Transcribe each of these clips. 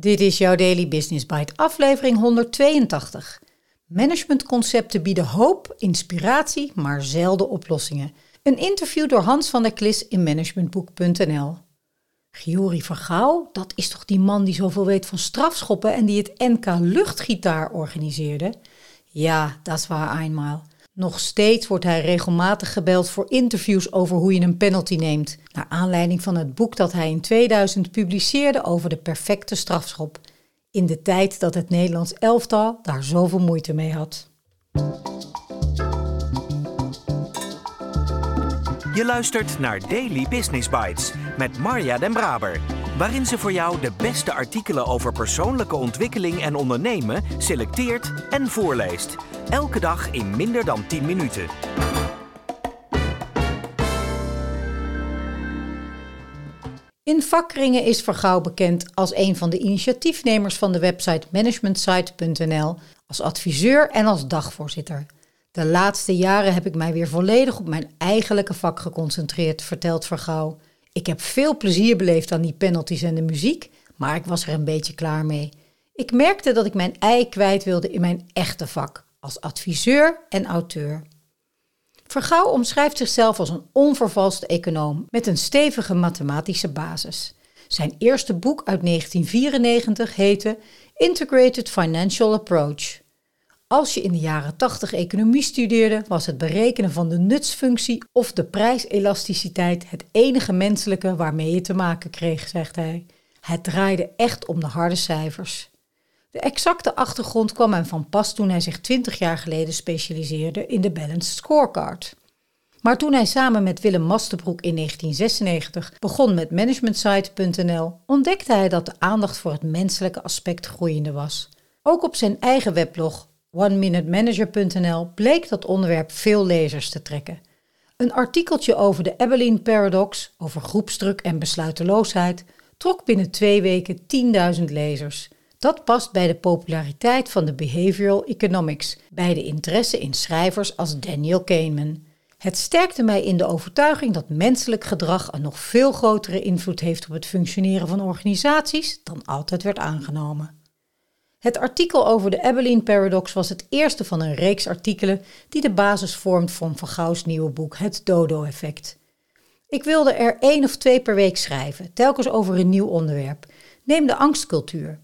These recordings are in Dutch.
Dit is jouw Daily Business Bite, aflevering 182. Managementconcepten bieden hoop, inspiratie, maar zelden oplossingen. Een interview door Hans van der Klis in managementboek.nl. Giori Vergouw, dat is toch die man die zoveel weet van strafschoppen en die het NK luchtgitaar organiseerde? Ja, dat is waar eenmaal. Nog steeds wordt hij regelmatig gebeld voor interviews over hoe je een penalty neemt, naar aanleiding van het boek dat hij in 2000 publiceerde over de perfecte strafschop, in de tijd dat het Nederlands elftal daar zoveel moeite mee had. Je luistert naar Daily Business Bites met Marja Den Braber, waarin ze voor jou de beste artikelen over persoonlijke ontwikkeling en ondernemen selecteert en voorleest. Elke dag in minder dan 10 minuten. In vakkringen is Vergouw bekend als een van de initiatiefnemers van de website managementsite.nl, als adviseur en als dagvoorzitter. De laatste jaren heb ik mij weer volledig op mijn eigenlijke vak geconcentreerd, vertelt Vergouw. Ik heb veel plezier beleefd aan die penalties en de muziek, maar ik was er een beetje klaar mee. Ik merkte dat ik mijn ei kwijt wilde in mijn echte vak als adviseur en auteur. Vergouw omschrijft zichzelf als een onvervalste econoom met een stevige mathematische basis. Zijn eerste boek uit 1994 heette Integrated Financial Approach. Als je in de jaren 80 economie studeerde, was het berekenen van de nutsfunctie of de prijselasticiteit het enige menselijke waarmee je te maken kreeg, zegt hij. Het draaide echt om de harde cijfers. De exacte achtergrond kwam hem van pas toen hij zich 20 jaar geleden specialiseerde in de Balanced Scorecard. Maar toen hij samen met Willem Mastenbroek in 1996 begon met managementsite.nl, ontdekte hij dat de aandacht voor het menselijke aspect groeiende was. Ook op zijn eigen weblog oneminutemanager.nl bleek dat onderwerp veel lezers te trekken. Een artikeltje over de Abilene Paradox, over groepsdruk en besluiteloosheid, trok binnen twee weken 10.000 lezers. Dat past bij de populariteit van de behavioral economics, bij de interesse in schrijvers als Daniel Kahneman. Het sterkte mij in de overtuiging dat menselijk gedrag een nog veel grotere invloed heeft op het functioneren van organisaties dan altijd werd aangenomen. Het artikel over de Abilene Paradox was het eerste van een reeks artikelen die de basis vormt voor Van Gauws nieuwe boek Het Dodo-effect. Ik wilde er één of twee per week schrijven, telkens over een nieuw onderwerp. Neem de angstcultuur.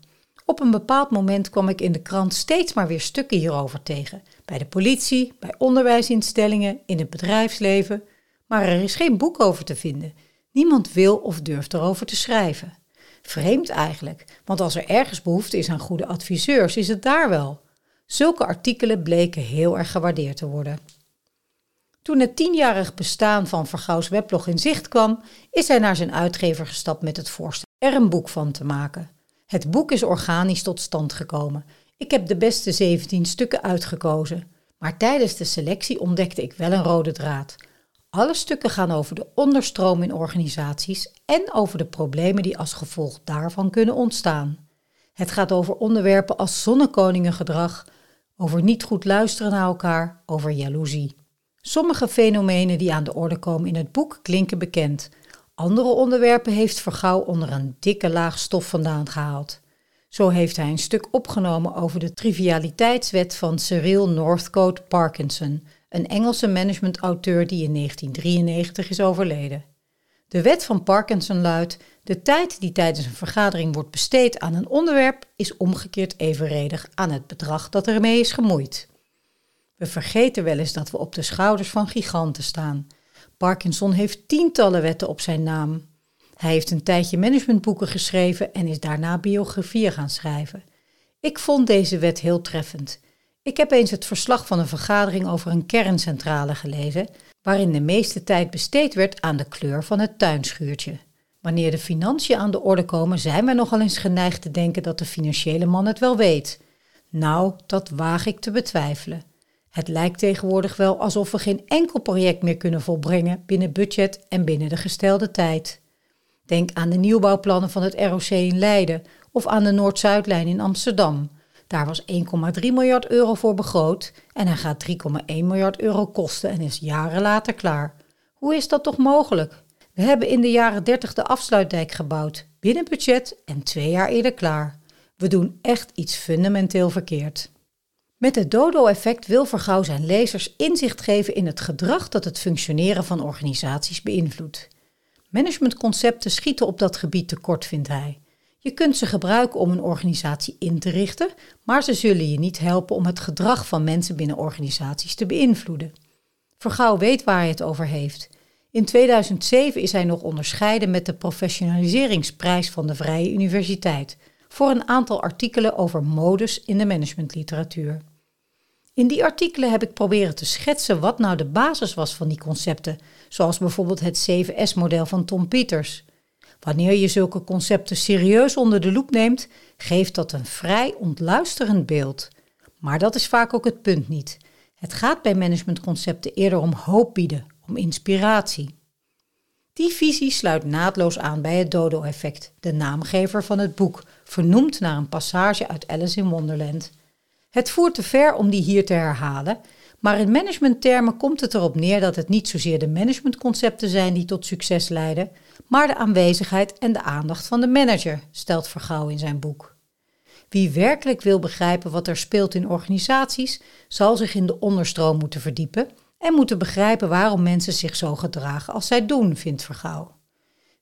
Op een bepaald moment kwam ik in de krant steeds maar weer stukken hierover tegen. Bij de politie, bij onderwijsinstellingen, in het bedrijfsleven. Maar er is geen boek over te vinden. Niemand wil of durft erover te schrijven. Vreemd eigenlijk, want als er ergens behoefte is aan goede adviseurs, is het daar wel. Zulke artikelen bleken heel erg gewaardeerd te worden. Toen het tienjarig bestaan van Vergouws weblog in zicht kwam, is hij naar zijn uitgever gestapt met het voorstel er een boek van te maken. Het boek is organisch tot stand gekomen. Ik heb de beste 17 stukken uitgekozen. Maar tijdens de selectie ontdekte ik wel een rode draad. Alle stukken gaan over de onderstroom in organisaties en over de problemen die als gevolg daarvan kunnen ontstaan. Het gaat over onderwerpen als zonnekoningengedrag, over niet goed luisteren naar elkaar, over jaloezie. Sommige fenomenen die aan de orde komen in het boek klinken bekend, andere onderwerpen heeft Vergouw onder een dikke laag stof vandaan gehaald. Zo heeft hij een stuk opgenomen over de trivialiteitswet van Cyril Northcote Parkinson, een Engelse managementauteur die in 1993 is overleden. De wet van Parkinson luidt: de tijd die tijdens een vergadering wordt besteed aan een onderwerp is omgekeerd evenredig aan het bedrag dat ermee is gemoeid. We vergeten wel eens dat we op de schouders van giganten staan. Parkinson heeft tientallen wetten op zijn naam. Hij heeft een tijdje managementboeken geschreven en is daarna biografieën gaan schrijven. Ik vond deze wet heel treffend. Ik heb eens het verslag van een vergadering over een kerncentrale gelezen, waarin de meeste tijd besteed werd aan de kleur van het tuinschuurtje. Wanneer de financiën aan de orde komen, zijn we nogal eens geneigd te denken dat de financiële man het wel weet. Nou, dat waag ik te betwijfelen. Het lijkt tegenwoordig wel alsof we geen enkel project meer kunnen volbrengen binnen budget en binnen de gestelde tijd. Denk aan de nieuwbouwplannen van het ROC in Leiden of aan de Noord-Zuidlijn in Amsterdam. Daar was 1,3 miljard euro voor begroot en hij gaat 3,1 miljard euro kosten en is jaren later klaar. Hoe is dat toch mogelijk? We hebben in de jaren 30 de afsluitdijk gebouwd, binnen budget en twee jaar eerder klaar. We doen echt iets fundamenteel verkeerd. Met het dodo-effect wil Vergouw zijn lezers inzicht geven in het gedrag dat het functioneren van organisaties beïnvloedt. Managementconcepten schieten op dat gebied tekort, vindt hij. Je kunt ze gebruiken om een organisatie in te richten, maar ze zullen je niet helpen om het gedrag van mensen binnen organisaties te beïnvloeden. Vergouw weet waar hij het over heeft. In 2007 is hij nog onderscheiden met de professionaliseringsprijs van de Vrije Universiteit voor een aantal artikelen over modus in de managementliteratuur. In die artikelen heb ik proberen te schetsen wat nou de basis was van die concepten, zoals bijvoorbeeld het 7S-model van Tom Peters. Wanneer je zulke concepten serieus onder de loep neemt, geeft dat een vrij ontluisterend beeld. Maar dat is vaak ook het punt niet. Het gaat bij managementconcepten eerder om hoop bieden, om inspiratie. Die visie sluit naadloos aan bij het dodo-effect, de naamgever van het boek, vernoemd naar een passage uit Alice in Wonderland. Het voert te ver om die hier te herhalen, maar in managementtermen komt het erop neer dat het niet zozeer de managementconcepten zijn die tot succes leiden, maar de aanwezigheid en de aandacht van de manager, stelt Vergouw in zijn boek. Wie werkelijk wil begrijpen wat er speelt in organisaties, zal zich in de onderstroom moeten verdiepen en moeten begrijpen waarom mensen zich zo gedragen als zij doen, vindt Vergouw.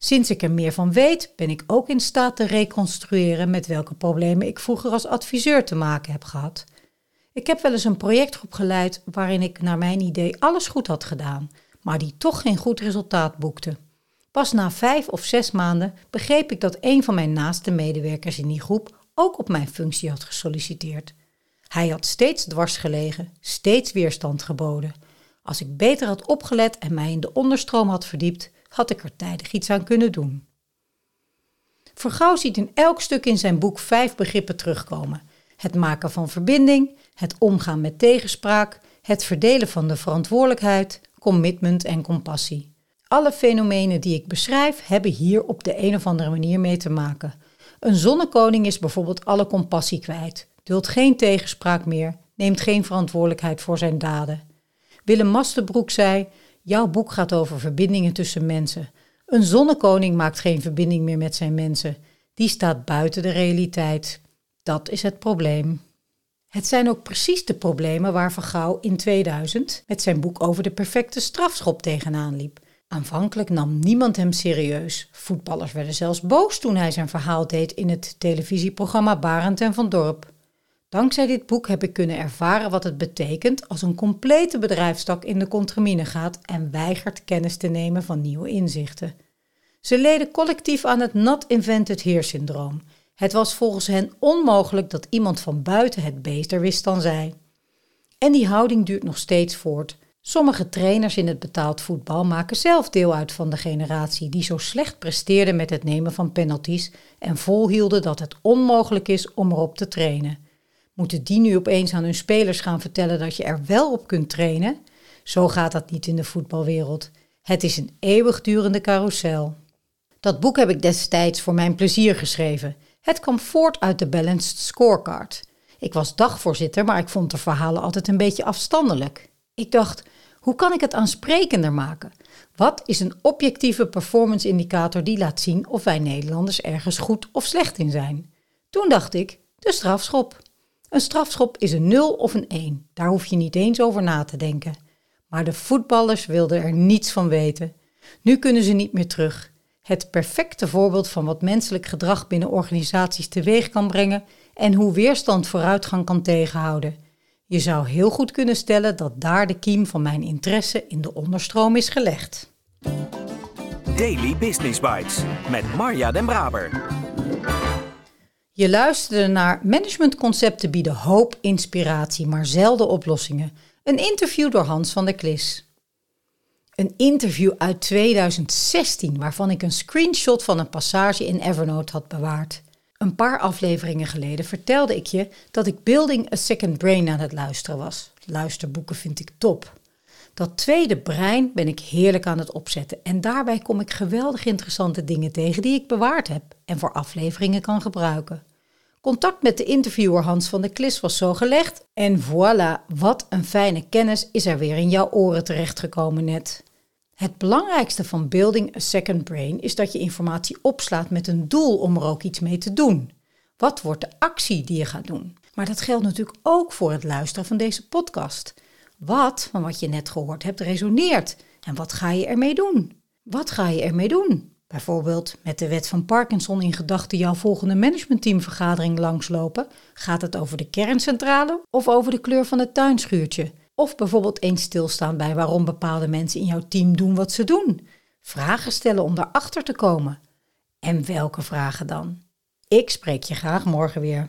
Sinds ik er meer van weet, ben ik ook in staat te reconstrueren met welke problemen ik vroeger als adviseur te maken heb gehad. Ik heb wel eens een projectgroep geleid waarin ik naar mijn idee alles goed had gedaan, maar die toch geen goed resultaat boekte. Pas na vijf of zes maanden begreep ik dat een van mijn naaste medewerkers in die groep ook op mijn functie had gesolliciteerd. Hij had steeds dwars gelegen, steeds weerstand geboden. Als ik beter had opgelet en mij in de onderstroom had verdiept, had ik er tijdig iets aan kunnen doen. Vergouw ziet in elk stuk in zijn boek vijf begrippen terugkomen: het maken van verbinding, het omgaan met tegenspraak, het verdelen van de verantwoordelijkheid, commitment en compassie. Alle fenomenen die ik beschrijf hebben hier op de een of andere manier mee te maken. Een zonnekoning is bijvoorbeeld alle compassie kwijt, duldt geen tegenspraak meer, neemt geen verantwoordelijkheid voor zijn daden. Willem Mastenbroek zei: Jouw boek gaat over verbindingen tussen mensen. Een zonnekoning maakt geen verbinding meer met zijn mensen. Die staat buiten de realiteit. Dat is het probleem. Het zijn ook precies de problemen waar Van Gouw in 2000 met zijn boek over de perfecte strafschop tegenaan liep. Aanvankelijk nam niemand hem serieus. Voetballers werden zelfs boos toen hij zijn verhaal deed in het televisieprogramma Barend en van Dorp. Dankzij dit boek heb ik kunnen ervaren wat het betekent als een complete bedrijfstak in de contramine gaat en weigert kennis te nemen van nieuwe inzichten. Ze leden collectief aan het not invented here syndroom. Het was volgens hen onmogelijk dat iemand van buiten het beter wist dan zij. En die houding duurt nog steeds voort. Sommige trainers in het betaald voetbal maken zelf deel uit van de generatie die zo slecht presteerde met het nemen van penalties en volhielden dat het onmogelijk is om erop te trainen. Moeten die nu opeens aan hun spelers gaan vertellen dat je er wel op kunt trainen? Zo gaat dat niet in de voetbalwereld. Het is een eeuwigdurende carousel. Dat boek heb ik destijds voor mijn plezier geschreven. Het kwam voort uit de Balanced Scorecard. Ik was dagvoorzitter, maar ik vond de verhalen altijd een beetje afstandelijk. Ik dacht, hoe kan ik het aansprekender maken? Wat is een objectieve performance indicator die laat zien of wij Nederlanders ergens goed of slecht in zijn? Toen dacht ik, de strafschop. Een strafschop is een 0 of een 1. Daar hoef je niet eens over na te denken. Maar de voetballers wilden er niets van weten. Nu kunnen ze niet meer terug. Het perfecte voorbeeld van wat menselijk gedrag binnen organisaties teweeg kan brengen en hoe weerstand vooruitgang kan tegenhouden. Je zou heel goed kunnen stellen dat daar de kiem van mijn interesse in de onderstroom is gelegd. Daily Business Bites met Marja Den Braber. Je luisterde naar Managementconcepten bieden hoop, inspiratie, maar zelden oplossingen. Een interview door Hans van der Klis. Een interview uit 2016 waarvan ik een screenshot van een passage in Evernote had bewaard. Een paar afleveringen geleden vertelde ik je dat ik Building a Second Brain aan het luisteren was. Luisterboeken vind ik top. Dat tweede brein ben ik heerlijk aan het opzetten en daarbij kom ik geweldig interessante dingen tegen die ik bewaard heb en voor afleveringen kan gebruiken. Contact met de interviewer Hans van der Klis was zo gelegd en voilà, wat een fijne kennis is er weer in jouw oren terechtgekomen net. Het belangrijkste van Building a Second Brain is dat je informatie opslaat met een doel om er ook iets mee te doen. Wat wordt de actie die je gaat doen? Maar dat geldt natuurlijk ook voor het luisteren van deze podcast. Wat van wat je net gehoord hebt resoneert en wat ga je ermee doen? Wat ga je ermee doen? Bijvoorbeeld met de wet van Parkinson in gedachten jouw volgende managementteamvergadering langslopen. Gaat het over de kerncentrale of over de kleur van het tuinschuurtje? Of bijvoorbeeld eens stilstaan bij waarom bepaalde mensen in jouw team doen wat ze doen. Vragen stellen om daarachter te komen. En welke vragen dan? Ik spreek je graag morgen weer.